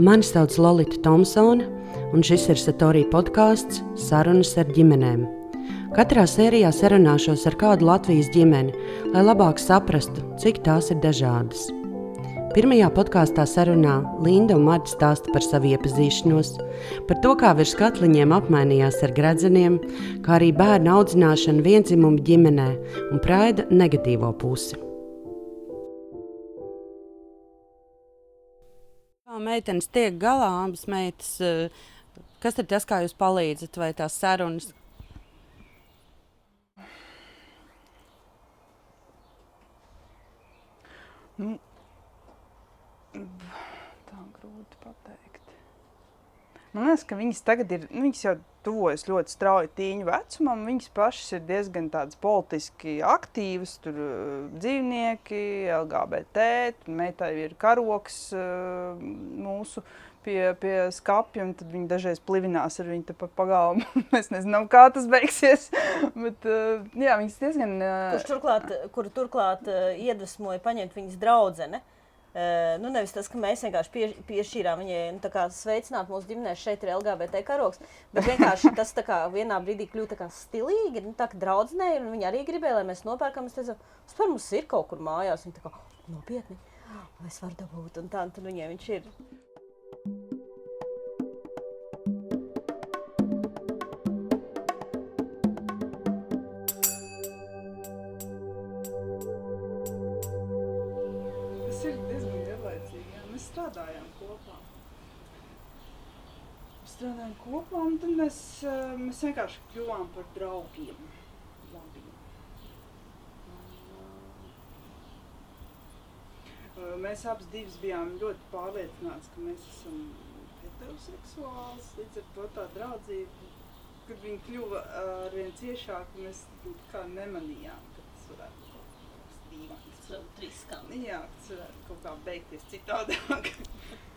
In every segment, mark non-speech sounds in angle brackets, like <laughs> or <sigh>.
Mani sauc Lorita Thompsone, un šis ir Satorija podkāsts Sarunas ar ģimenēm. Katrā sērijā sarunāšos ar kādu Latvijas ģimeni, lai labāk saprastu, cik tās ir dažādas. Pirmajā podkāstā sarunā Linda un Marta stāsta par savu iepazīšanos, par to, kā virs katliņiem apmainījās ar gredzeniem, kā arī bērnu audzināšanu vienzimumu ģimenē un praida negatīvo pusi. Meitenes tiek galā, abas meitas. Eh, kas ir tas, kā jūs palīdzat, vai tās sarunas? Nu, tā grūti pateikt. Man liekas, ka viņas tagad ir, nu, viņas jau tuvojas ļoti strauji tīņu vecumam. Viņas pašas ir diezgan politiski aktīvas. Tur uh, dzīvnieki, LGBT, meitai ir karoks uh, mūsu pie, pie skapja, un tad viņi dažreiz plivinās ar viņu pa pagalmu. <laughs> Mēs nezinām, kā tas beigsies. <laughs> Bet, uh, jā, viņas diezgan. Kurš turklāt, kur turklāt iedvesmoja paņemt viņas draudzene. Uh, nu, nevis tas, ka mēs vienkārši pie, piešķīrām viņai nu, sveicināt mūsu ģimenē, šeit ir LGBT karoks, bet vienkārši <laughs> tas kā, vienā brīdī kļūst stilīgi, nu, tā kā draudzenei, un viņi arī gribēja, lai mēs nopērkam. Es teicu, vispār mums ir kaut kur mājās, viņi tā kā nopietni, vai es varu dabūt, un tā, un tad viņiem viņš ir. Kopā, un tad mēs, eh, mēs vienkārši kļuvām par draugiem. Labiem. Eh, mēs abas divas bijām ļoti pārliecināts, ka mēs esam heteroseksuāls, līdz ar to tā draudzība, kad viņi kļuva ar vien ciešāk, mēs nu, kā nemanījām, ka tas varētu būt kaut kas dīvains. Jā, tas varētu kaut kā beigties citādāk. <laughs>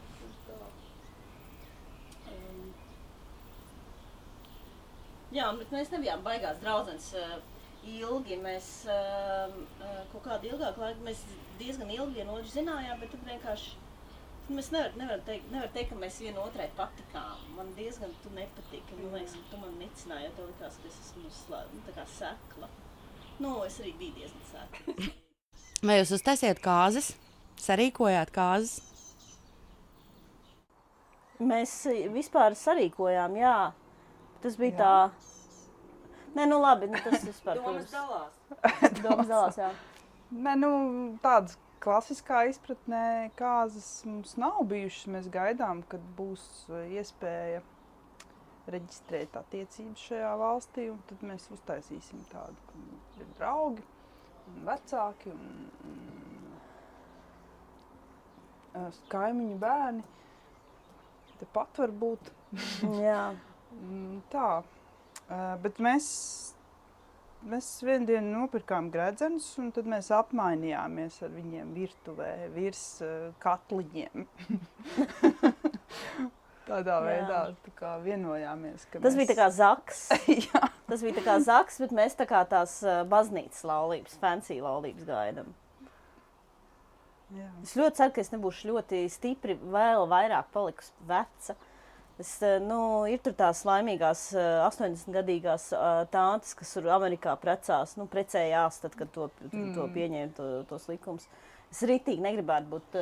Jā, bet mēs nebijām baigās draudzenes uh, ilgi. Mēs uh, kaut kādu ilgāku laiku, mēs diezgan ilgi vienu otru zinājām, bet tad vienkārši Mēs nevaram nevar teikt, nevar teikt, ka mēs vienotrai patikām. Man diezgan tu nepatīk. Man liekas, ka tu man nicināji, jo tev likās, ka es esmu slā, nu, tā kā sekla. Nu, es arī biju diezgan sekla. <laughs> Vai jūs uztaisiet kāzes? Sarīkojāt kāzes? Mēs vispār sarīkojām, jā. Tas bija jā. tā. Nē, nu labi, nu tas vispār. Domas dalās. <laughs> Domas dalās, jā. Nē, nu tādas klasiskā izpratnē kāzas mums nav bijušas. Mēs gaidām, kad būs iespēja reģistrēt attiecības šajā valstī, un tad mēs uztaisīsim tādu, ka ir draugi un vecāki un, un kaimiņu bērni. Tepat var būt. Jā. <laughs> Mm, tā, bet mēs, mēs vienu dienu nopirkām gredzenus, un tad mēs apmainījāmies ar viņiem virtuvē virs katliņiem. <laughs> Tādā Jā. veidā tā vienojāmies. Tas mēs... bija tā kā zaks. <laughs> Tas bija tā kā zaks, bet mēs tā kā tās baznīcas laulības, fancy laulības gaidām. Jā. Es ļoti ceru, ka es nebūšu ļoti stipri vēl vairāk palikusi veca. Uh, Es, eh, nu, ir tās laimīgās 80-gadīgās eh, uh, tāntes, kas tur Amerikā precās, nu, precējās, tad, kad to, mm. to pieņēma to, tos likumus. Es rītīgi negribētu būt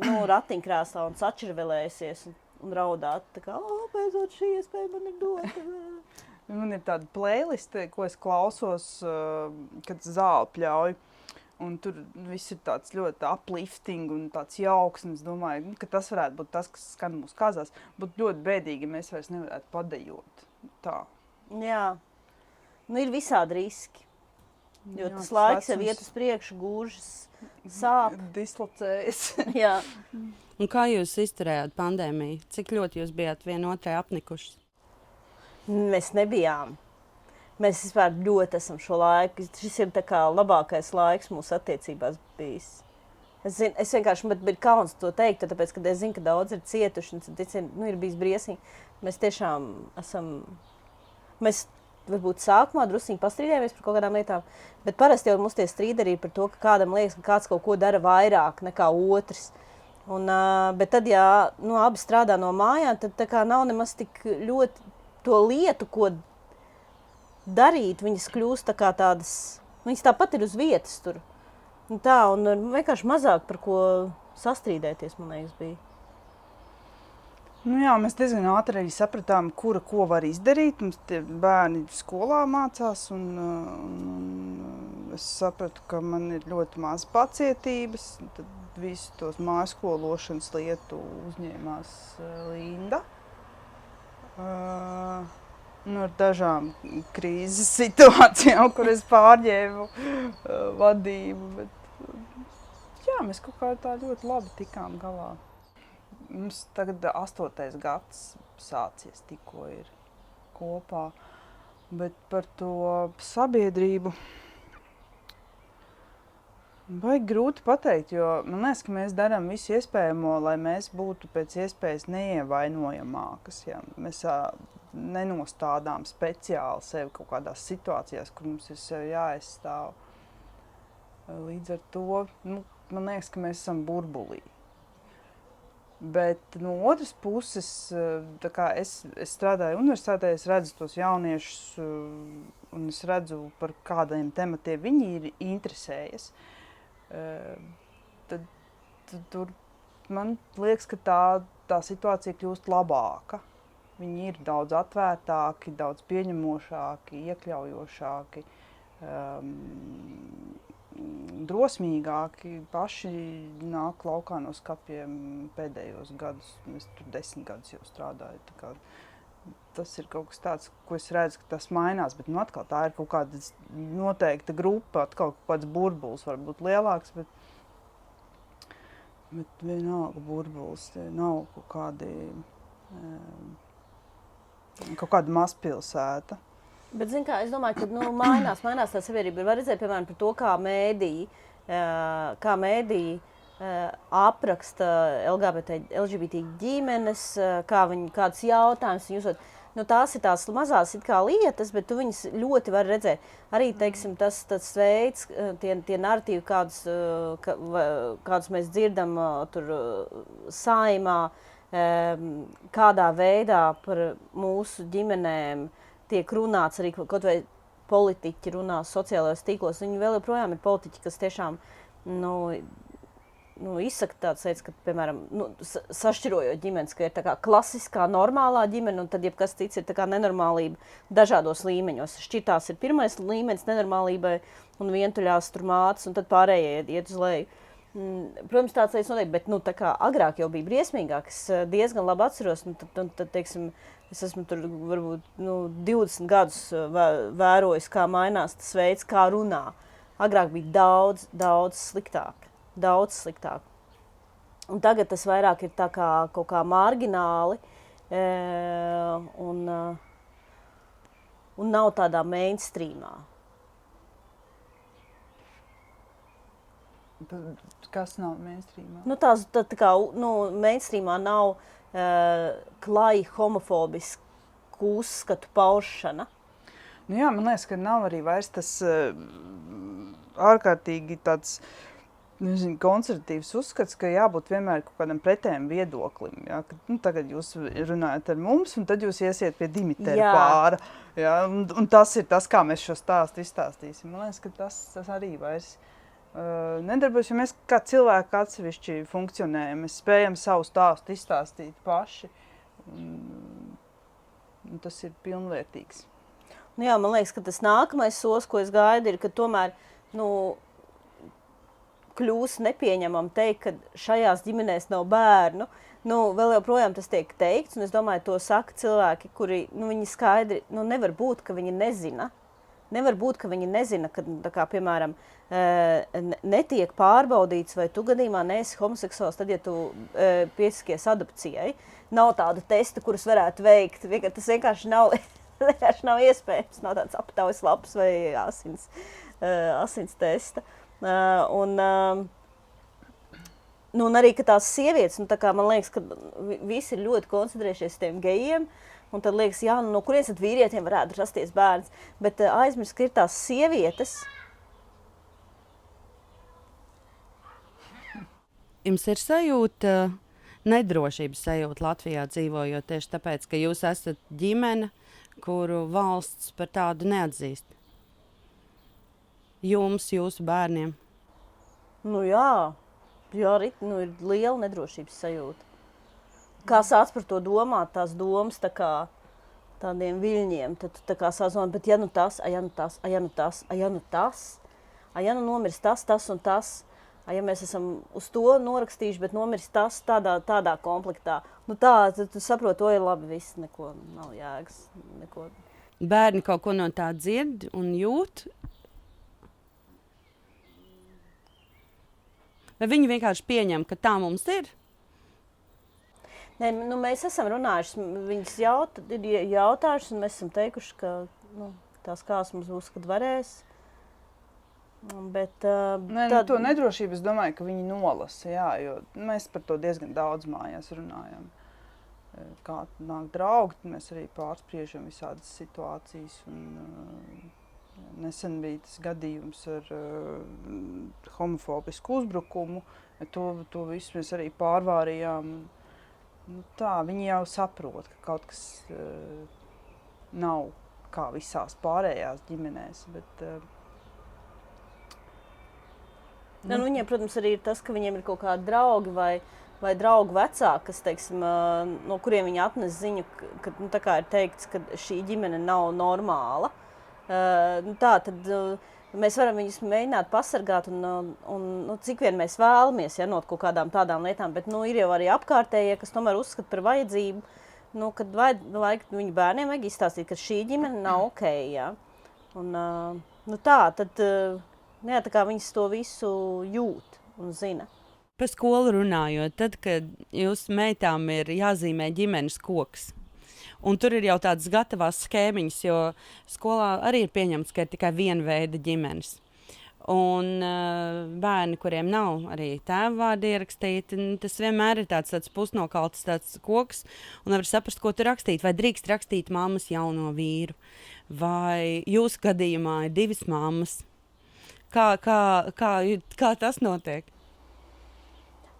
nu, ratiņkrēslā un sačirvelējusies un, un raudāt. Tā kā, oh, beidzot šī iespēja man ir dota. <laughs> man ir tāda playlist, ko es klausos, kad zāle pļauj. Un tur viss ir tāds ļoti uplifting un tāds jauks. Un es domāju, nu, ka tas varētu būt tas, kas skan mūsu kazās. Būtu ļoti bēdīgi, ja mēs vairs nevarētu padejot. Tā. Jā, nu, ir visādi riski. Jo Jā, tas laiks jau iet uz priekšu, gūžas, sāp. Dislocējas. <laughs> Jā. Un kā jūs izturējāt pandēmiju? Cik ļoti jūs bijāt vienotrai apnikuši? Mēs nebijām. Mēs vispār ļoti esam šo laiku. Šis ir labākais laiks mūsu attiecībās bijis. Es, zinu, es vienkārši man bija kauns to teikt, tāpēc, ka es zinu, ka daudz ir cietuši un tas nu, ir bijis briesmīgi. Mēs tiešām esam. Mēs varbūt sākumā druskuļi pastrīdējāmies par kaut kādām lietām, bet parasti jau mums tie strīdi arī par to, ka kādam liekas, ka kāds kaut ko dara vairāk nekā otrs. Un, bet tad, ja nu, abi strādā no mājām, tad nav nemaz tik ļoti to lietu, ko darīt. Viņas kļūst tā tādas, viņas tāpat ir uz vietas tur. Un tā, un vienkārši mazāk par ko sastrīdēties, man liekas, bija. Nu jā, mēs diezgan ātri arī sapratām, kura ko var izdarīt. Mums bērni skolā mācās, un, un, es sapratu, ka man ir ļoti maz pacietības. Tad visu tos mājas skološanas lietu uzņēmās Linda. Uh, nu, ar dažām krīzes situācijām, kur es pārņēmu uh, vadību. Bet, jā, mēs kaut kā tā ļoti labi tikām galā. Mums tagad astotais gads sācies, tikko ir kopā. Bet par to sabiedrību Vai grūti pateikt, jo man liekas, ka mēs darām visu iespējamo, lai mēs būtu pēc iespējas neievainojamākas. Ja? Mēs uh, nenostādām speciāli sevi kaut kādās situācijās, kur mums ir sevi jāaizstāv. Līdz ar to nu, man liekas, ka mēs esam burbulī. Bet no otras puses, es, es strādāju universitātē, es redzu tos jauniešus, un es redzu, par kādiem tematiem viņi ir interesējies. Tad, tad tur man liekas, ka tā, tā situācija kļūst labāka. Viņi ir daudz atvērtāki, daudz pieņemošāki, iekļaujošāki, um, drosmīgāki. Paši nāk laukā no skapiem pēdējos gadus. Es tur desmit gadus jau strādāju tas ir kaut kas tāds, ko es redzu, ka tas mainās. Bet nu, atkal, tā ir kaut kāda noteikta grupa, atkal kaut kāds burbulis, varbūt lielāks. Bet, bet vienalga burbulis, nav kaut kādi. Um, kaut kāda mazpilsēta. Bet, kā, es domāju, ka nu, mainās, mainās tā sabiedrība. Var redzēt, piemēram, par to, kā mēdīji, kā mēdīji apraksta LGBT, LGBT ģimenes, kā viņi, kādas jautājumas viņi uzdod nu, tās ir tās mazās lietas, bet tu viņas ļoti vari redzēt. Arī teiksim, tas, tas veids, eh, tie, tie narratīvi, kādus, eh, kādus mēs dzirdam eh, tur saimā, kādā veidā par mūsu ģimenēm tiek runāts arī kaut vai politiķi runā sociālajos tīklos. Viņi vēl joprojām ir politiķi, kas tiešām nu, nu, izsaka tāds veids, ka, piemēram, nu, sašķirojot ģimenes, ka ir tā kā klasiskā, normālā ģimene, un tad jebkas cits ir tā kā nenormālība dažādos līmeņos. Šķitās ir pirmais līmenis nenormālībai, un vientuļās tur mācas, un tad pārējie iet uz leju. Mm, protams, tāds lietas notiek, bet nu, kā, agrāk jau bija briesmīgāk. Es eh, diezgan labi atceros, nu, tad, tad, tad, teiksim, es esmu tur varbūt nu, 20 gadus eh, vērojis, kā mainās tas veids, kā runā. Agrāk bija daudz, daudz sliktāk daudz sliktāk. Un tagad tas vairāk ir tā kā kaut kā margināli e, un, un nav tādā mainstreamā. Kas nav mainstreamā? Nu, tās, tā, tā kā, nu, mainstreamā nav uh, klāji homofobisku uzskatu paušana. Nu jā, man liekas, ka nav arī vairs tas uh, ārkārtīgi tāds nezinu, konservatīvs uzskats, ka jābūt vienmēr kaut kādam pretējam viedoklim. Ja? Ka, nu, tagad jūs runājat ar mums, un tad jūs iesiet pie Dimitera pāra. Ja? Un, un tas ir tas, kā mēs šo stāstu izstāstīsim. Man liekas, ka tas, tas arī vairs uh, nedarbojas, jo mēs kā cilvēki atsevišķi funkcionējam. Mēs spējam savu stāstu izstāstīt paši. Un, un tas ir pilnvērtīgs. Nu jā, man liekas, ka tas nākamais solis, ko es gaidu, ir, ka tomēr nu, kļūs nepieņemam teikt, ka šajās ģimenēs nav bērnu. Nu, vēl joprojām tas tiek teikts, un es domāju, to saka cilvēki, kuri nu, skaidri nu, nevar būt, ka viņi nezina. Nevar būt, ka viņi nezina, ka, kā, piemēram, netiek pārbaudīts, vai tu gadījumā neesi homoseksuāls, tad, ja tu piesakies adopcijai. Nav tādu testa, kurus varētu veikt. Tas vienkārši nav, <laughs> vienkārši nav iespējams. Nav tāds aptaujas lapas vai asins, asins testa. Uh, Uh, un, uh, nu, un arī tās sievietes, nu, tā kā, man liekas, ka visi ir ļoti koncentrējušies uz tiem gejiem. Un tad liekas, jā, nu, no kurienes tad vīrietiem varētu rasties bērns. Bet uh, aizmirst, ka ir tās sievietes, jums ir sajūta, nedrošības sajūta Latvijā dzīvojot tieši tāpēc, ka jūs esat ģimene, kuru valsts par tādu neatzīst? Jums, jūsu bērniem? Nu, jā, jā arī nu, ir liela nedrošības sajūta. Kā sāc par to domāt, tās domas tā kā tādiem viļņiem, tad tā kā sazvan, bet ja nu tas, a ja nu tas, a ja nu tas, a ja nu tas, a ja nu nomirs tas, tas un tas, a ja mēs esam uz to norakstījuši, bet nomirs tas tādā, tādā komplektā, nu tā, tad tu saproti, to ir labi, viss neko nav jēgas, neko. Bērni kaut ko no tā dzird un jūt, Vai viņi vienkārši pieņem, ka tā mums ir? Nē, nu, mēs esam runājuši, viņas jaut, ir jautājušas, un mēs esam teikuši, ka nu, tās kāds mums būs, kad varēs. Bet, uh, Nē, nu, tad... To nedrošību es domāju, ka viņi nolasa. Jā, mēs par to diezgan daudz mājās runājam. Kā nāk draugi, mēs arī pārspriežam visādas situācijas. Un, uh, Nesen bija tas gadījums ar uh, homofobisku uzbrukumu. To, to visu mēs arī pārvārījām. Nu, tā, viņi jau saprot, ka kaut kas uh, nav kā visās pārējās ģimenēs. Bet, uh, Nu, nu, viņiem, protams, arī ir tas, ka viņiem ir kaut kādi draugi vai, vai draugu vecāki, kas, teiksim, no kuriem viņi atnes ziņu, ka, nu, ir teikts, ka šī ģimene nav normāla. Uh, nu tā tad uh, mēs varam viņus mēģināt pasargāt, un, uh, un nu, cik vien mēs vēlamies ja, no kaut kādām tādām lietām, bet nu, ir jau arī apkārtējie, kas tomēr uzskata par vajadzību, nu, kad vajag, vajag viņu bērniem vajag izstāstīt, ka šī ģimene nav ok. Ja. Un, uh, nu, tā, tad, uh, jā, tā kā viņas to visu jūt un zina. Par skolu runājot, tad, kad jūsu meitām ir jāzīmē ģimenes koks, Un tur ir jau tādas gatavas schēmiņas, jo skolā arī ir pieņemts, ka ir tikai viena veida ģimenes. Un uh, bērni, kuriem nav arī tēva vārdi ierakstīti, tas vienmēr ir tāds, tāds pusnokalts tāds koks, un nevar saprast, ko tur rakstīt. Vai drīkst rakstīt mammas jauno vīru, vai jūsu gadījumā ir divas mammas. Kā, kā, kā, kā tas notiek?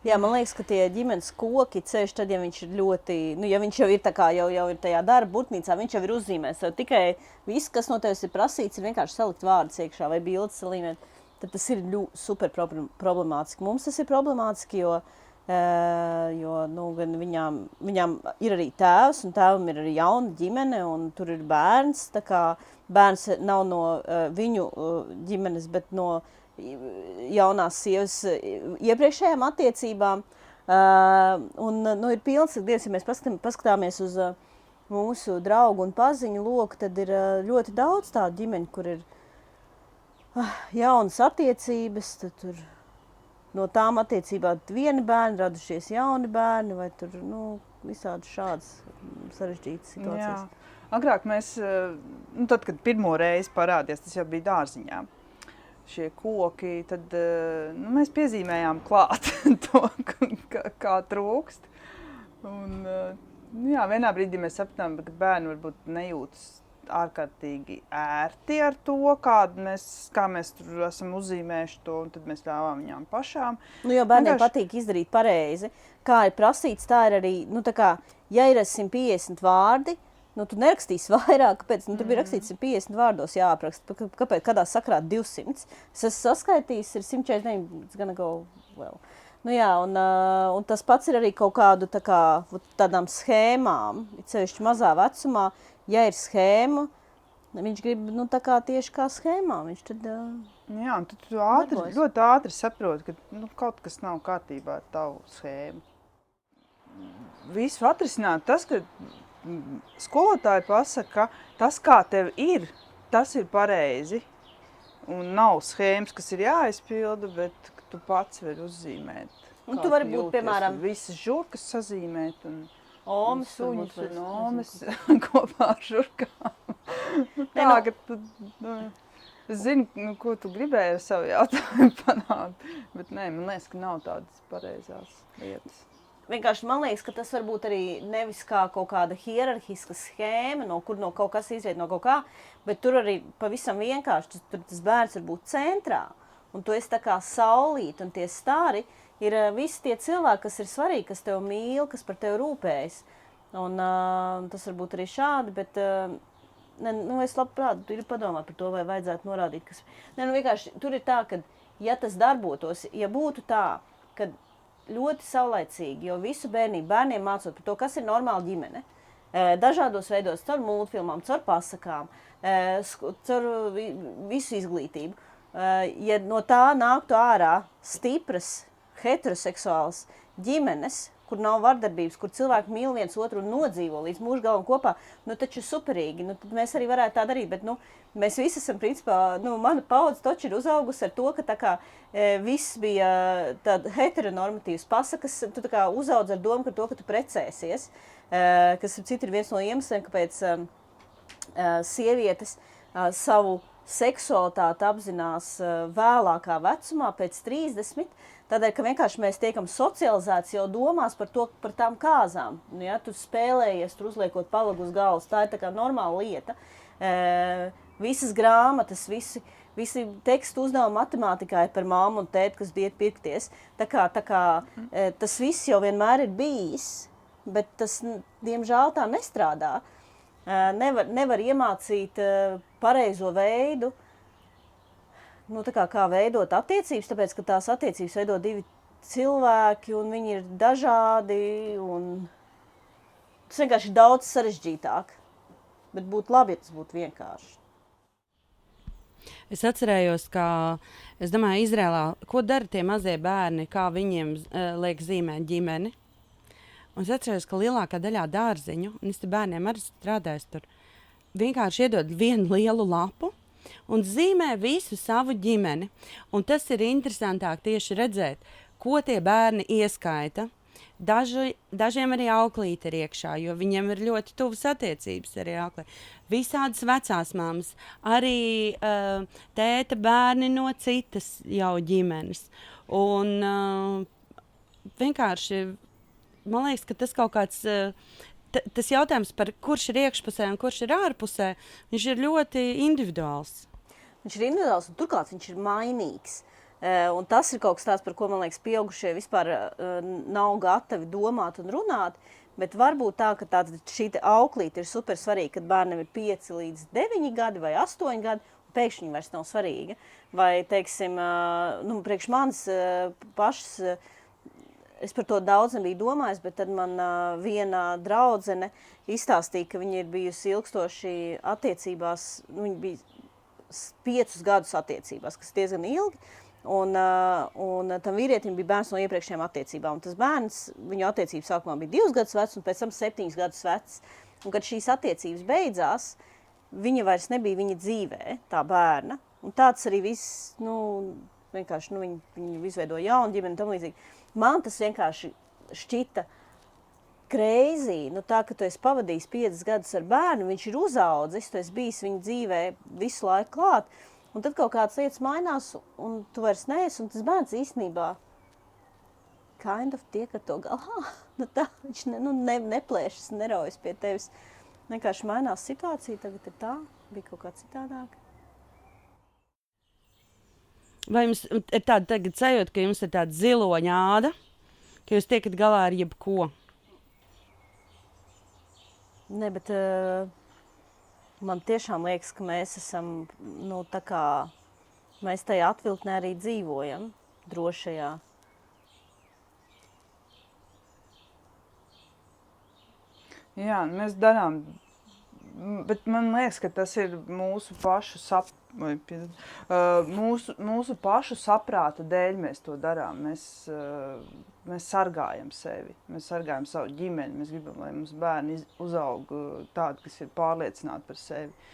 Jā, man liekas, ka tie ģimenes koki ceļš, tad, ja viņš ir ļoti, nu, ja viņš jau ir kā jau, jau ir tajā darba būtnīcā, viņš jau ir uzzīmējis. Tikai viss, kas no tevis ir prasīts, ir vienkārši salikt vārdus iekšā vai bildes salīmēt. Tad tas ir ļoti super problemātiski. Mums tas ir problemātiski, jo, uh, jo nu, viņām, viņām ir arī tēvs, un tēvam ir arī jauna ģimene, un tur ir bērns. Bērns nav no uh, viņu uh, ģimenes, bet no uh, jaunās sievas iepriekšējām attiecībām. Uh, un, nu, ir pilns, dievs, ja mēs paskatām, paskatāmies uz uh, mūsu draugu un paziņu loku, tad ir uh, ļoti daudz tādu ģimeņu, kur ir uh, jaunas attiecības, tad tur no tām attiecībām vieni bērni, radušies jauni bērni, vai tur nu, visādi šādas sarežģītas situācijas. Jā. Agrāk mēs, nu, tad, kad pirmo reizi parādījās, tas jau bija dārziņā šie koki, tad eh, nu, mēs piezīmējām klāt <laughs> to, kā, kā trūkst. Un, eh, nu, jā, vienā brīdī mēs sapratām, ka bērni varbūt nejūtas ārkārtīgi ērti ar to, mēs, kā mēs tur esam uzzīmējuši to, un tad mēs ļāvām viņām pašām. Nu, jo bērniem Vienkārši... patīk izdarīt pareizi. Kā ir prasīts, tā ir arī, nu, tā kā, ja ir 150 vārdi, Nu, tu nerakstīsi <laughs> vairāk, kāpēc? Nu, tur bija rakstīts, ka 50 vārdos jāapraksta. Kāpēc? Kādā sakrā 200? Es esmu saskaitījis, ir 149, gan go well. Nu, jā, un, uh, un tas pats ir arī kaut kādu tā kā, tādām schēmām, sevišķi mazā vecumā. Ja ir schēma, viņš grib nu, tieši kā schēmā. Viņš tad, uh, jā, un tu, tu ātri, darbojas. ļoti ātri saproti, ka nu, kaut kas nav kārtībā ar tavu schēmu. Visu atrisināt tas, ka skolotāji pasaka, ka tas, kā tev ir, tas ir pareizi. Un nav schēmas, kas ir jāizpilda, bet tu pats vari uzzīmēt. Un tu vari būt, piemēram, visas žurkas sazīmēt un omas suņus un omas <laughs> kopā ar žurkām. tā, nu, ka tu, nu, es zinu, nu, ko tu gribēji ar savu jautājumu <laughs> panākt, bet nē, man liekas, ka nav tādas pareizās lietas vienkārši man liekas, ka tas var būt arī nevis kā kaut kāda hierarhiska schēma, no kur no kaut kas izriet no kaut kā, bet tur arī pavisam vienkārši tur tas bērns var būt centrā. Un tu esi tā kā saulīt, un tie stāri ir uh, visi tie cilvēki, kas ir svarīgi, kas tev mīl, kas par tevi rūpējas. Un, uh, tas var būt arī šādi, bet uh, ne, nu, es labprāt ir padomāt par to, vai vajadzētu norādīt, kas. Ne, nu, vienkārši tur ir tā, ka, ja tas darbotos, ja būtu tā, ka ļoti saulaicīgi, jo visu bērnību bērniem mācot par to, kas ir normāla ģimene, dažādos veidos, caur multfilmām, caur pasakām, caur visu izglītību. Ja no tā nāktu ārā stipras heteroseksuālas ģimenes, kur nav vardarbības, kur cilvēki mīl viens otru un nodzīvo līdz mūža galam kopā, nu taču superīgi. Nu, mēs arī varētu tā darīt. Bet, nu, mēs visi esam, principā, nu, mana paudze taču ir uzaugusi ar to, ka tā kā e, viss bija tāda heteronormatīvas pasakas, tu tā kā uzaudz ar domu par to, ka tu precēsies, e, kas citi ir viens no iemesliem, kāpēc e, e, sievietes e, savu seksualitāti apzinās e, vēlākā vecumā, pēc 30 Tādēļ, ka vienkārši mēs tiekam socializēti jau domās par to, par tām kāzām. Nu, ja, tu spēlējies, tur uzliekot palagu uz galvas. Tā ir tā kā normāla lieta. E, visas grāmatas, visi, visi tekstu uzdevumi matemātikā ir par māmu un tēti, kas bija pirkties. Tā kā, tā kā, e, tas viss jau vienmēr ir bijis, bet tas, diemžēl, tā nestrādā. E, nevar, nevar iemācīt e, pareizo veidu, nu, kā, kā veidot attiecības, tāpēc ka tās attiecības veido divi cilvēki, un viņi ir dažādi. Tas vienkārši ir daudz sarežģītāk. Bet būtu labi, ja tas būtu vienkārši. Es atcerējos, ka es domāju, Izrēlā, ko dara tie mazie bērni, kā viņiem uh, liek zīmēt ģimeni. Un es atceros, ka lielākā daļā dārziņu, un es tam bērniem arī strādāju, tur vienkārši iedod vienu lielu lapu un zīmē visu savu ģimeni. Un tas ir interesantāk tieši redzēt, ko tie bērni ieskaita. Daži, dažiem arī auklīte ir iekšā, jo viņiem ir ļoti tuvas attiecības arī auklē. Visādas vecās māmas, arī uh, tēta bērni no citas jau ģimenes. Un uh, vienkārši man liekas, ka tas kaut kāds uh, tas jautājums par kurš ir iekšpusē un kurš ir ārpusē, viņš ir ļoti individuāls. Viņš ir individuāls un turklāt viņš ir mainīgs. Uh, un tas ir kaut kas tāds, par ko man liekas, pieaugušie vispār uh, nav gatavi domāt un runāt. Bet varbūt tā, ka tāda šī auklīte ir super svarīga, kad bērnam ir 5 līdz 9 gadi vai 8 gadi, pēkšņi vairs nav svarīga. Vai, teiksim, uh, nu, priekš manis pašas Es par to daudz nebiju domājis, bet tad man viena draudzene izstāstīja, ka viņa ir bijusi ilgstoši attiecībās, nu, viņa bija piecus gadus attiecībās, kas diezgan ilgi, un, uh, un tam vīrietim bija bērns no iepriekšējām attiecībām, un tas bērns, viņu attiecības sākumā bija divus gadus vecs, un pēc tam septiņus gadus vecs, un kad šīs attiecības beidzās, viņa vairs nebija viņa dzīvē, tā bērna, un tāds arī viss, nu, vienkārši, nu, viņi, viņi izveidoja jaunu ģimeni, tam līdzīgi. Man tas vienkārši šķita greizi. Nu, tā, ka tu esi pavadījis piecus gadus ar bērnu, viņš ir uzaudzis, tu esi bijis viņa dzīvē visu laiku klāt. Un tad kaut kādas lietas mainās, un tu vairs neesi. Un tas bērns īstenībā kind of tiek ar to galā. <laughs> Nu, tā, viņš ne, nu, ne, neplēšas, neraujas pie tevis. Vienkārši mainās situācija, tagad ir tā, bija kaut kā citādāk. Vai jums ir tāda sajūta, ka jums ir tāda ziloņa āda, ka jūs tiekat galā ar jebko? Nē, bet uh, man tiešām liekas, ka mēs esam nu, tā kā mēs tajā atvilknē arī dzīvojam, drošajā. Jā, mēs darām, bet man liekas, ka tas ir mūsu pašu Vai, uh, mūsu, mūsu pašu saprāta dēļ mēs to darām. Mēs, uh, mēs sargājam sevi, mēs sargājam savu ģimeni. Mēs gribam, lai mums bērni uzaug tādi, kas ir pārliecināti par sevi.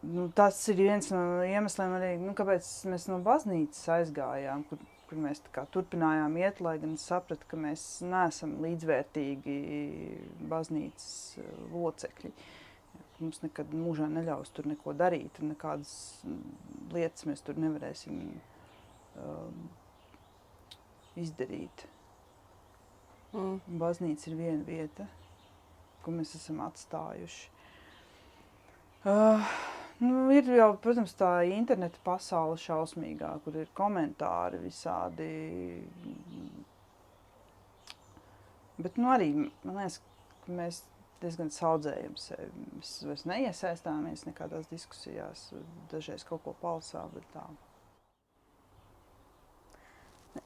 Nu, tas ir viens no iemesliem, arī, nu, kāpēc mēs no baznīcas aizgājām, kur, kur mēs turpinājām iet, lai gan sapratu, ka mēs neesam līdzvērtīgi baznīcas locekļi. Uh, mums nekad mūžā neļaus tur neko darīt, un nekādas mm, lietas mēs tur nevarēsim um, izdarīt. Mm. Baznīca ir viena vieta, ko mēs esam atstājuši. Uh, Nu, ir jau, protams, tā interneta pasaule šausmīgā, kur ir komentāri visādi. Bet nu, arī man liekas, ka mēs diezgan saudzējam sevi. Mēs vairs neiesaistāmies nekādās diskusijās, dažreiz kaut ko tā.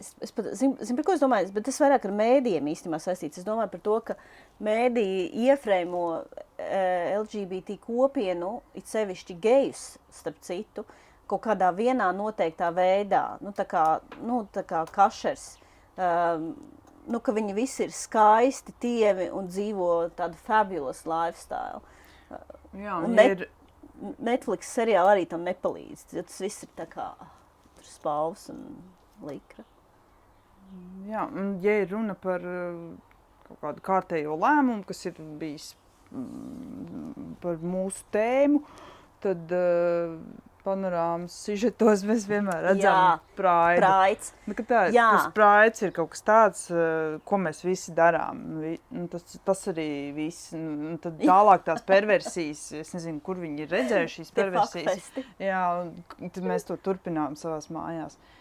Es, es pat zinu, zin, par ko es domāju, bet tas vairāk ar mēdījiem īstenībā saistīts. Es domāju par to, ka mēdīji iefrēmo e, LGBT kopienu, it sevišķi gejus, starp citu, kaut kādā vienā noteiktā veidā, nu tā kā, nu, tā kā kašers, um, nu, ka viņi visi ir skaisti, tievi un dzīvo tādu fabulous lifestyle. Jā, un, net, ir... Netflix seriāli arī tam nepalīdz, tas viss ir tā kā spalvs un likra. Jā, un ja ir runa par eh, kaut kādu kārtējo lēmumu, kas ir bijis mm, par mūsu tēmu, tad uh, panorāmas sižetos mēs vienmēr redzam praidu. Praids. Nu, tā, Jā. tas praids ir kaut kas tāds, uh, ko mēs visi darām. Vi, nu, tas, tas arī viss. Nu, tad tālāk tās perversijas, es nezinu, kur viņi ir redzējuši šīs perversijas. Jā, un tad mēs to turpinām savās mājās. Uh,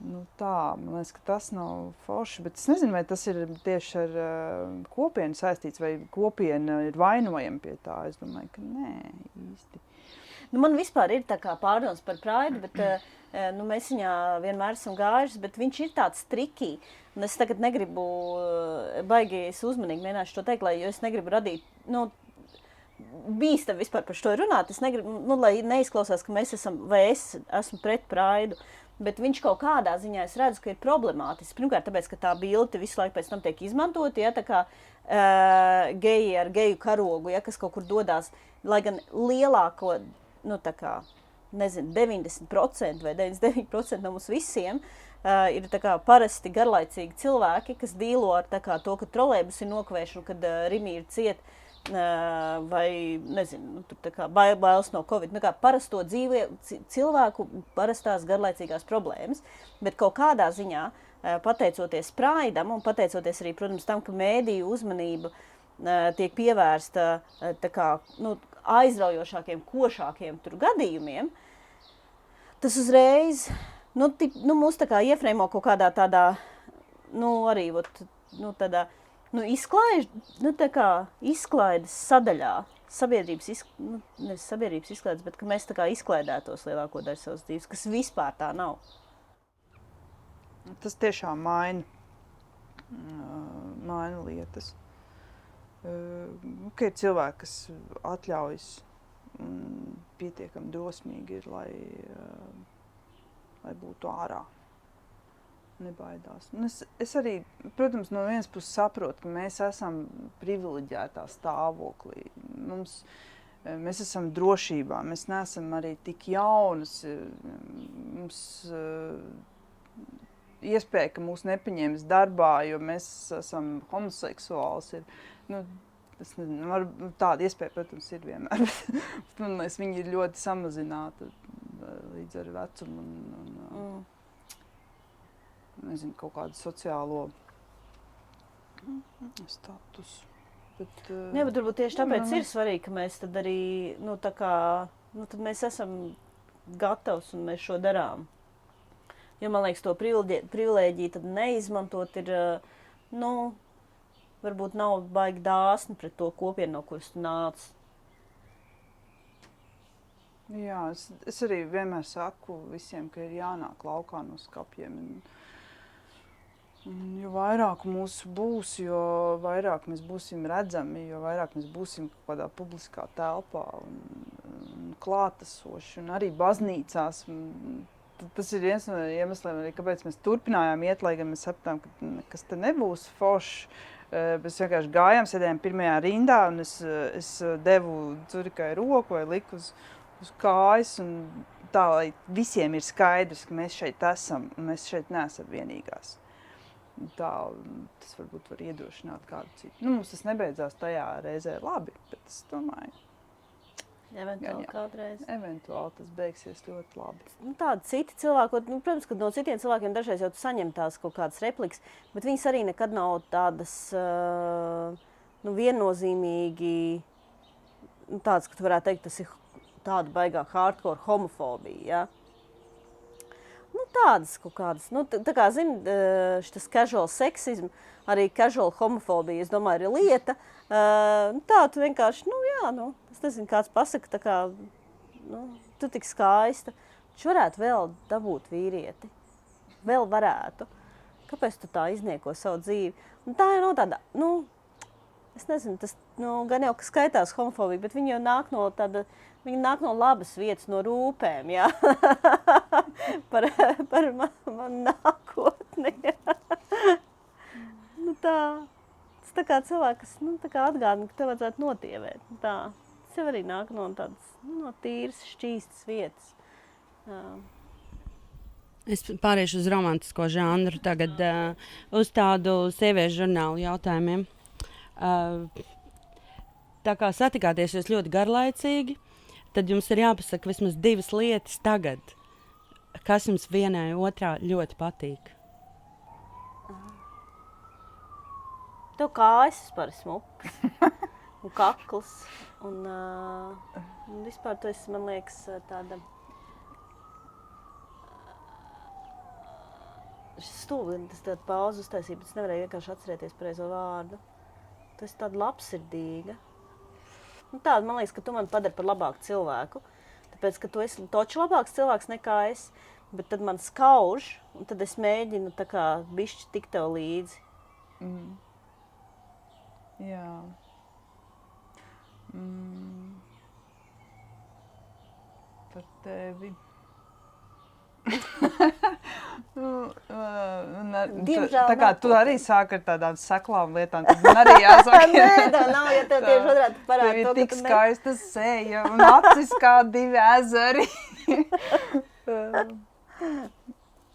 Nu, tā, man liekas, ka tas nav forši. Bet es nezinu, vai tas ir tieši ar uh, kopienu saistīts, vai kopiena ir vainojama pie tā. Es domāju, ka nē, īsti. Nu, man vispār ir pārdoms par praidu, bet uh, nu, mēs viņā vienmēr esam gājuši, bet viņš ir tāds trikī. Un es tagad negribu uh, baigi uzmanīgi mēģināšu to teikt, lai es negribu radīt. Nu, Bīstam vispār par šo runāt. Es negribu, nu, lai neizklausās, ka mēs esam vai es esmu pret praidu. Bet viņš kaut kādā ziņā es redzu, ka ir problemātisks. Pirmkārt, tāpēc, ka tā bilde visu laiku pēc tam tiek izmantota, ja tā kā uh, geji ar geju karogu, ja kas kaut kur dodas, lai gan lielāko, nu tā kā, nezinu, 90% vai 99% no mums visiem uh, ir kā, parasti garlaicīgi cilvēki, kas dīlo ar kā, to, ka trolēbus ir nokavējuši kad uh, Rimi ir cieta vai nezinu, nu, bail, bailes no covid. Nu, parasto dzīve, cilvēku parastās garlaicīgās problēmas, bet kaut kādā ziņā, pateicoties Praidam un pateicoties arī, protams, tam, ka mēdīju uzmanība tiek pievērsta kā, nu, aizraujošākiem, košākiem gadījumiem, tas uzreiz nu, tip, nu, mūs iefrēmo kaut kādā tādā, nu, arī ot, nu, tādā nu, izklaiž, nu, izklaides sadaļā, sabiedrības, izk, nu, nevis sabiedrības izklaides, bet ka mēs tā kā izklaidētos lielāko daļu savas dzīves, kas vispār tā nav. Tas tiešām maina, maina lietas. Okay, cilvēki, kas atļaujas pietiekami drosmīgi ir, lai, lai būtu ārā nebaidās. Un es, es arī, protams, no vienas puses saprotu, ka mēs esam privileģētā stāvoklī. Mums, eh, mēs esam drošībā, mēs neesam arī tik jaunas. Eh, mums uh, iespēja, ka mūs nepaņems darbā, jo mēs esam homoseksuāls. Ir, nu, Es nezinu, var, tāda iespēja, protams, ir vienmēr. <laughs> Bet man liekas, viņi ir ļoti samazināti līdz ar vecumu. Un, un, mm nezinu, kaut kādu sociālo statusu. Bet, uh, Jā, bet varbūt tieši tāpēc jā, ir svarīgi, ka mēs tad arī, nu, tā kā, nu, mēs esam gatavs un mēs šo darām. Jo, man liekas, to privilēģiju neizmantot ir, uh, nu, varbūt nav baigi dāsni pret to kopienu, no kuras tu nāc. Jā, es, es arī vienmēr saku visiem, ka ir jānāk laukā no skapiem. Un, Jo vairāk mūsu būs, jo vairāk mēs būsim redzami, jo vairāk mēs būsim kaut kādā publiskā telpā un, un klātesoši. Un arī baznīcās. Tas ir viens no iemesliem, arī, kāpēc mēs turpinājām iet, lai gan mēs sapratām, ka nekas te nebūs foršs. Eh, mēs vienkārši gājām, sēdējām pirmajā rindā, un es, es devu Zurikai roku vai liku uz, uz kājas. Tā, lai visiem ir skaidrs, ka mēs šeit esam, un mēs šeit neesam vienīgās tā, tas varbūt var iedrošināt kādu citu. Nu, mums tas nebeidzās tajā reizē labi, bet es domāju, Eventuāli jā, kādreiz. Eventuāli tas beigsies ļoti labi. Nu, tādi citi cilvēki, nu, protams, ka no citiem cilvēkiem dažreiz jau saņem tās kaut kādas replikas, bet viņas arī nekad nav tādas nu, viennozīmīgi, nu, tādas, ka tu varētu teikt, tas ir tāda baigā hardcore homofobija. Ja? Nu, tādas kaut kādas, nu, tā, kā zini, šis casual seksisms, arī casual homofobija, es domāju, ir lieta. Uh, tā tu vienkārši, nu, jā, nu, es nezinu, kāds pasaka, tā kā, nu, tu tik skaista. Viņš varētu vēl dabūt vīrieti. Vēl varētu. Kāpēc tu tā iznieko savu dzīvi? Un tā jau nav tāda, nu, es nezinu, tas nu, gan jau skaitās homofobija, bet viņi jau nāk no tāda, viņi nāk no labas vietas, no rūpēm, jā, <laughs> par, par man, man nākotni. nu tā, tas tā kā cilvēks, kas, nu, atgādina, ka tev vajadzētu notievēt, nu tā, tas jau arī nāk no tādas, nu, no tīras, šķīstas vietas. Jā. Es pāriešu uz romantisko žanru, tagad uh, uz tādu sieviešu žurnālu jautājumiem. Uh, tā kā satikāties jūs ļoti garlaicīgi, tad jums ir jāpasaka vismaz divas lietas tagad, kas jums vienai otrā ļoti patīk. Tev kājas par smukas <laughs> un kakls. Un, uh, un vispār esi, man liekas, tāda. Šis stūlis, tas tāds pauzes uztaisīja, bet es nevarēju vienkārši atcerēties pareizo vārdu. Tu esi tāda labsirdīga. Nu, tāda, man liekas, ka tu man padari par labāku cilvēku. Tāpēc, ka tu esi točs labāks cilvēks nekā es, bet tad man skauž, un tad es mēģinu tā kā bišķi tikt tev līdzi. Mm. Jā. Mm. Par tevi. <laughs> Nu, Diemžēl. Tā kā tu arī sāki ar tādām seklām lietām, tad man arī jāsaka. <laughs> Nē, tā nav, ja tev <laughs> tieši otrādi parāda to, ka tik skaista seja un acis kā divi ezeri.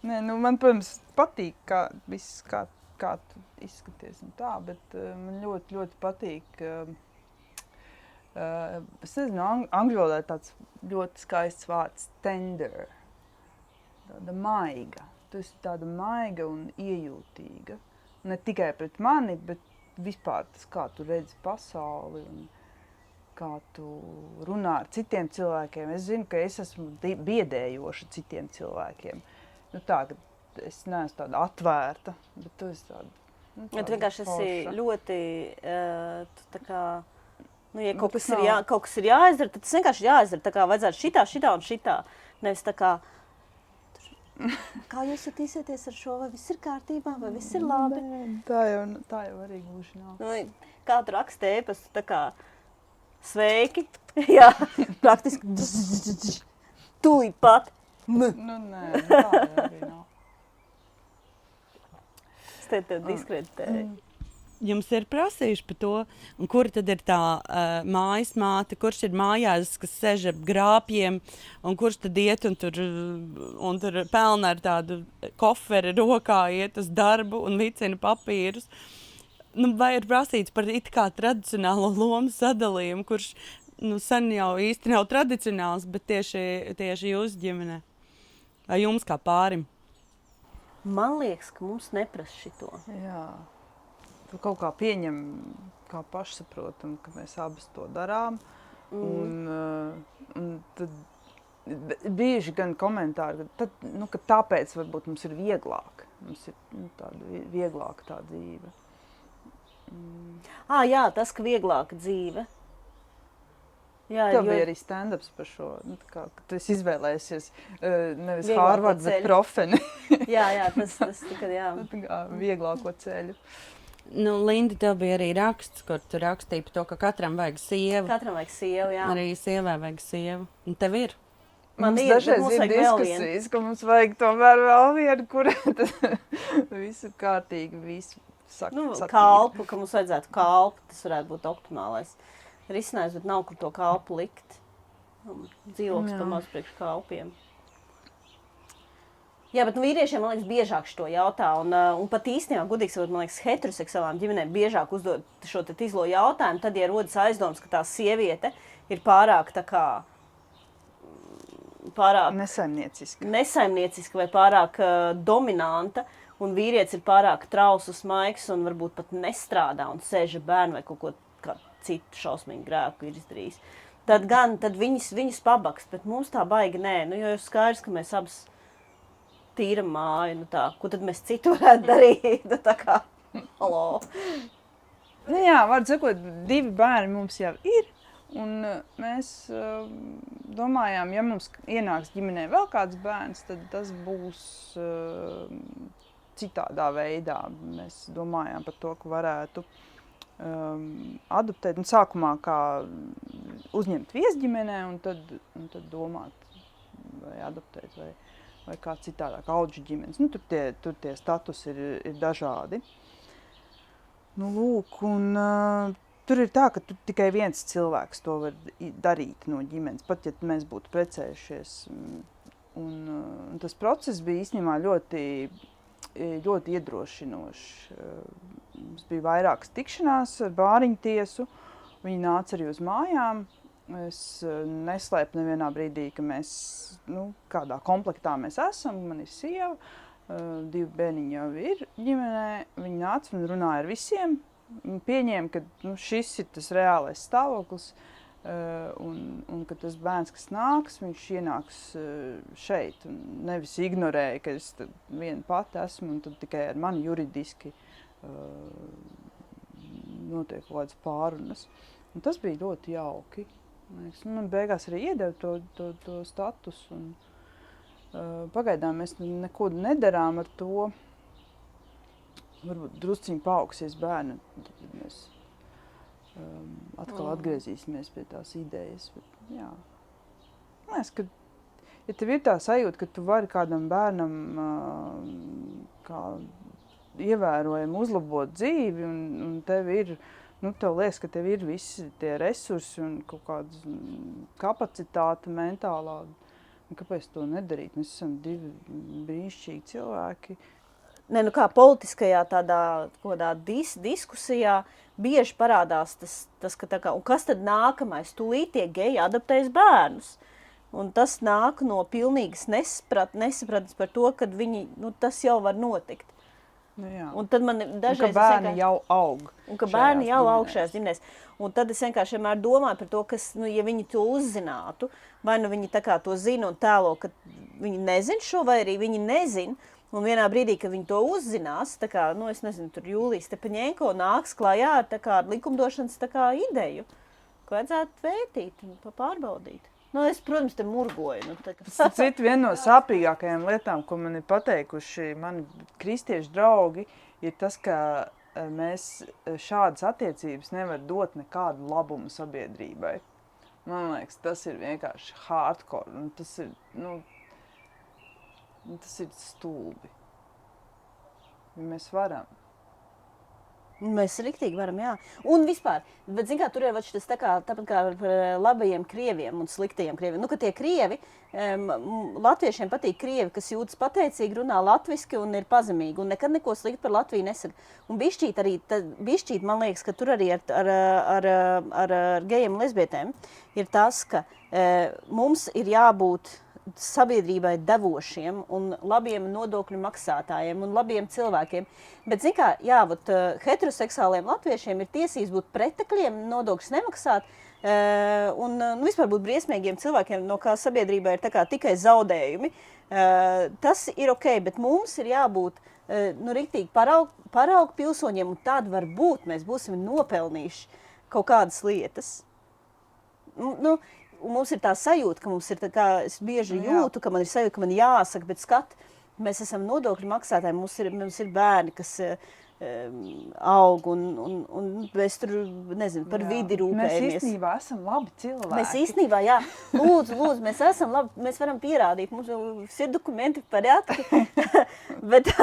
Nē, nu man, protams, patīk, kā viss, kā, kā tu izskaties un tā, bet uh, man ļoti, ļoti patīk. Uh, uh, es nezinu, ang angļu valodā tāds ļoti skaists vārds tender. Tāda maiga tu esi tāda maiga un iejūtīga. Ne tikai pret mani, bet vispār tas, kā tu redzi pasauli un kā tu runā ar citiem cilvēkiem. Es zinu, ka es esmu biedējoša citiem cilvēkiem. Nu, tā, es neesmu tāda atvērta, bet tu esi tāda. Nu, tāda tu vienkārši esi forša. ļoti uh, tā kā. Nu, ja kaut, nu, kas nav... jā, kaut kas ir jāizdara, tad tas vienkārši jāizdara. Tā kā vajadzētu šitā, šitā un šitā. Nevis tā kā, uh, <laughs> Kā jūs jutīsieties ar šo? Vai viss ir kārtībā, vai viss ir labi? Nē, tā, jau, tā jau arī gluži nav. Nu, kā tu raksti ēpastu, tā kā sveiki. <laughs> Jā, praktiski tūlīt pat. Nu, nē, tā arī nav. Es te tev diskreditēju. Mm jums ir prasījuši par to, kur tad ir tā uh, mājas māte, kurš ir mājās, kas sēž ar grāpjiem, un kurš tad iet un tur, un tur pelna ar tādu koferi rokā, iet uz darbu un vicina papīrus. Nu, vai ir prasīts par it kā tradicionālo lomu sadalījumu, kurš nu, sen jau īsti nav tradicionāls, bet tieši, tieši jūsu ģimenē? Vai jums kā pārim? Man liekas, ka mums neprasa šito. Jā kaut kā pieņem kā pašsaprotam, ka mēs abas to darām. Mm. Un, uh, un tad bieži gan komentāri, ka, tad, nu, ka tāpēc varbūt mums ir vieglāk. Mums ir nu, tāda vieglāka tā dzīve. Mm. Ah, jā, tas, ka vieglāka dzīve. Jā, Tev jo... bija arī stand-ups par šo. Nu, kā, tu izvēlējies uh, nevis Harvard, bet profeni. <laughs> jā, jā, tas, tas tikad, jā. <laughs> Vieglāko ceļu. Nu, Linda, tev bija arī raksts, kur tu rakstīji par to, ka katram vajag sievu. Katram vajag sievu, jā. Arī sievai vajag sievu. Un tev ir. Man mums ir dažreiz ir diskusijas, ka mums vajag tomēr vēl vienu, kur <laughs> visu kārtīgi, visu saka. Nu, kalpu, ka mums vajadzētu kalpu, tas varētu būt optimālais risinājums, bet nav kur to kalpu likt. Dzīvoklis pamaz priekš kalpiem. Jā, bet nu, vīriešiem, man liekas, biežāk šo jautā. Un, uh, un pat īstenībā, gudīgi sakot, man liekas, heteroseksuālām ģimenēm biežāk uzdod šo tīzlo jautājumu. Tad, ja rodas aizdoms, ka tā sieviete ir pārāk tā kā. Pārāk nesaimnieciska. nesaimnieciska vai pārāk uh, dominanta, un vīrietis ir pārāk trausls, maigs un varbūt pat nestrādā un sēž bērnu vai kaut ko citu šausmīgu grēku ir izdarījis. tad gan tad viņas, viņas pabaks, bet mums tā baigi nē. Nu, jo ir skaidrs, ka mēs abas tīram māju, nu tā, ko tad mēs citu varētu darīt? Nu, tā kā, halo. Nu, jā, var sakot, divi bērni mums jau ir. Un uh, mēs uh, domājām, ja mums ienāks ģimenē vēl kāds bērns, tad tas būs uh, citādā veidā. Mēs domājām par to, ka varētu um, adoptēt, un sākumā kā uzņemt viesģimenē, un tad, un tad domāt, vai adoptēt, vai, vai kā citādāk, auģu ģimenes. Nu, tur, tie, tur tie statusi ir, ir dažādi. Nu, lūk, un, uh, Tur ir tā, ka tikai viens cilvēks to var darīt no ģimenes, pat ja mēs būtu precējušies. Un, un, tas process bija īstenībā ļoti ļoti iedrošinošs. Mums bija vairākas tikšanās ar bāriņu tiesu. Viņi nāca arī uz mājām. Es eh, neslēpu nevienā brīdī, ka mēs nu, kādā komplektā mēs esam. Man ir sieva, eh, divi bērniņi jau ir ģimenē. Viņi nāca un runāja ar visiem. Pieņēma, ka nu, šis ir tas reālais stāvoklis. Uh, un, un ka tas bērns, kas nāks, viņš ienāks šeit. Nevis ignorēja, ka es viena pati esmu un tikai ar mani juridiski notiek kaut kādas pārunas. Un tas bija ļoti jauki. Liekas, nu, man beigās arī iedeva to, to, to statusu. Un, uh, pagaidām mēs neko nedarām ar to. Varbūt drusciņi paaugsies bērni. Tad mēs um, atkal atgriezīsimies pie tās idejas. Bet, jā. Liekas, ka ja tev ir tā sajūta, ka tu vari kādam bērnam uh, kā ievērojami uzlabot dzīvi, un, un tev ir, nu, tev liekas, ka tev ir visi tie resursi un kaut kāda kapacitāte mentālā. Un kāpēc to nedarīt? Mēs esam divi brīnišķīgi cilvēki. Ne, nu kā politiskajā tādā dis diskusijā, bieži parādās tas, tas ka kā, kas tad nākamais? Tūlīt tie geji adaptēs bērnus. Un tas nāk no pilnīgas nesaprat, nesapratnes par to, ka viņi, nu, tas jau var notikt. Nu, jā. un tad man dažreiz... Ka bērni vienkārši, jau aug. Un ka bērni jau aug šajās ģimenēs. Un tad es vienkārši vienmēr domāju par to, kas, nu, ja viņi to uzzinātu, vai nu viņi tā kā to zina un tēlo, ka viņi nezin šo, vai arī viņi nezin, Un vienā brīdī, kad viņi to uzzinās, tā kā, nu, es nezinu, tur Jūlijas Tepaņēnko nāks klajā ar tā kā likumdošanas tā kā ideju, ko vajadzētu vērtīt un pārbaudīt. Nu, es, protams, te murgoju. Nu, tā, ka... Cita viena no sāpīgākajām lietām, ko man ir pateikuši mani kristiešu draugi, ir tas, ka e, mēs e, šādas attiecības nevar dot nekādu labumu sabiedrībai. Man liekas, tas ir vienkārši hardcore. Tas ir, Nu, tas ir stulbi. Ja mēs varam. Mēs rīktīgi varam, jā. Un vispār, bet, zin kā, tur ir tas tā kā, tāpat kā par eh, labajiem krieviem un sliktajiem krieviem. Nu, ka tie krievi, um, latviešiem patīk krievi, kas jūtas pateicīgi, runā latviski un ir pazemīgi un nekad neko sliktu par Latviju nesaka. Un bišķīt arī, tad, bišķīt, man liekas, ka tur arī ar, ar, ar, ar, ar gejiem un lesbietēm ir tas, ka uh, mums ir jābūt sabiedrībai devošiem un labiem nodokļu maksātājiem un labiem cilvēkiem. Bet, zināmā mērā, jā, vat, uh, heteroseksuāliem latviešiem ir tiesības būt pretekļiem, nodokļus nemaksāt. Uh, un uh, nu, vispār būt briesmīgiem cilvēkiem, no kā sabiedrībai ir tikai zaudējumi. Uh, tas ir ok, bet mums ir jābūt uh, nu, rīktīgi paraugu paraug pilsoņiem, un tad varbūt mēs būsim nopelnījuši kaut kādas lietas. Nu, nu mums ir tā sajūta, ka mums ir tā kā, es bieži nu, jūtu, ka man ir sajūta, ka man jāsaka, bet skat, mēs esam nodokļu maksātāji, mums ir, mums ir bērni, kas um, aug un, un, un mēs tur, nezinu, par jā. vidi rūpējamies. Mēs īstenībā esam labi cilvēki. Mēs īstenībā, jā, lūdzu, lūdzu, mēs esam labi, mēs varam pierādīt, mums ir dokumenti par jātki, <laughs> <laughs> bet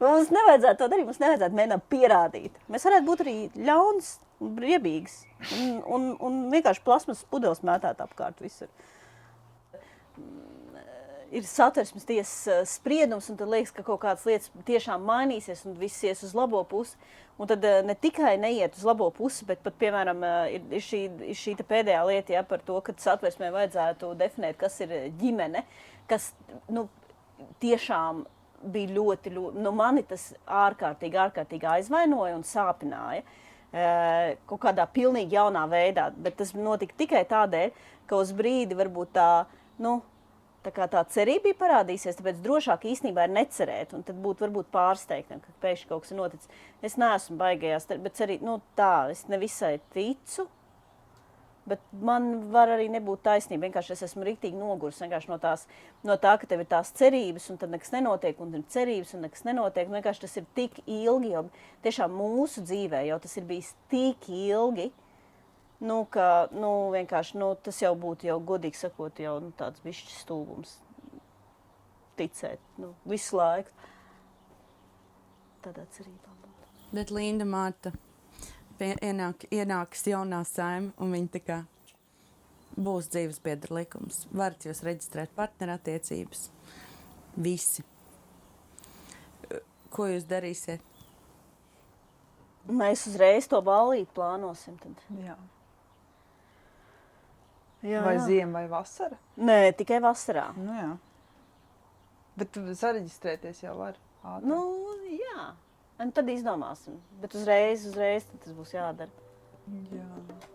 mums nevajadzētu to darīt, mums nevajadzētu mēģināt pierādīt. Mēs varētu būt arī ļauns briebīgs un, un, un vienkārši plasmas pudeles mētāt apkārt visur. Ir satversmes tiesas eh, spriedums, un tad liekas, ka kaut kādas lietas tiešām mainīsies un viss ies uz labo pusi. Un tad eh, ne tikai neiet uz labo pusi, bet pat, piemēram, eh, ir, ir šī, ir šī pēdējā lieta ja, par to, ka satversmē vajadzētu definēt, kas ir ģimene, kas nu, tiešām bija ļoti, ļoti nu, mani tas ārkārtīgi, ārkārtīgi aizvainoja un sāpināja. Kaut kādā pilnīgi jaunā veidā. Bet tas notika tikai tādēļ, ka uz brīdi varbūt tā, nu, tā, kā tā cerība bija parādīsies, tāpēc drošāk īstenībā ir necerēt. Un tad būt varbūt pārsteigtam, ka pēkšņi kaut kas ir noticis. Es neesmu baigajās, bet arī nu, tā, es nevisai ticu. Bet man var arī nebūt taisnība. Vienkārši es esmu rīktīgi noguris no, tās, no tā, ka tev ir tās cerības, un tad nekas nenotiek, un ir cerības, un nekas nenotiek. Nu, vienkārši tas ir tik ilgi, jo tiešām mūsu dzīvē jau tas ir bijis tik ilgi. Nu, ka, nu, nu, tas jau būtu, jau, godīgi sakot, jau nu, tāds bišķis stulbums. Ticēt nu, visu laiku. Tādā cerībā. Bet Linda Mārta, ienāk, ienāks jaunā saima, un viņi tā kā būs dzīves biedra likums. Varat jūs reģistrēt partnerattiecības. Visi. Ko jūs darīsiet? Mēs uzreiz to balīti plānosim. Tad. Jā. Jā, vai jā. ziema, vai vasara? Nē, tikai vasarā. Nu, jā. Bet sareģistrēties jau var. Ātri. Nu, jā. Un tad izdomāsim. Bet uzreiz, uzreiz tas būs jādara. Jā.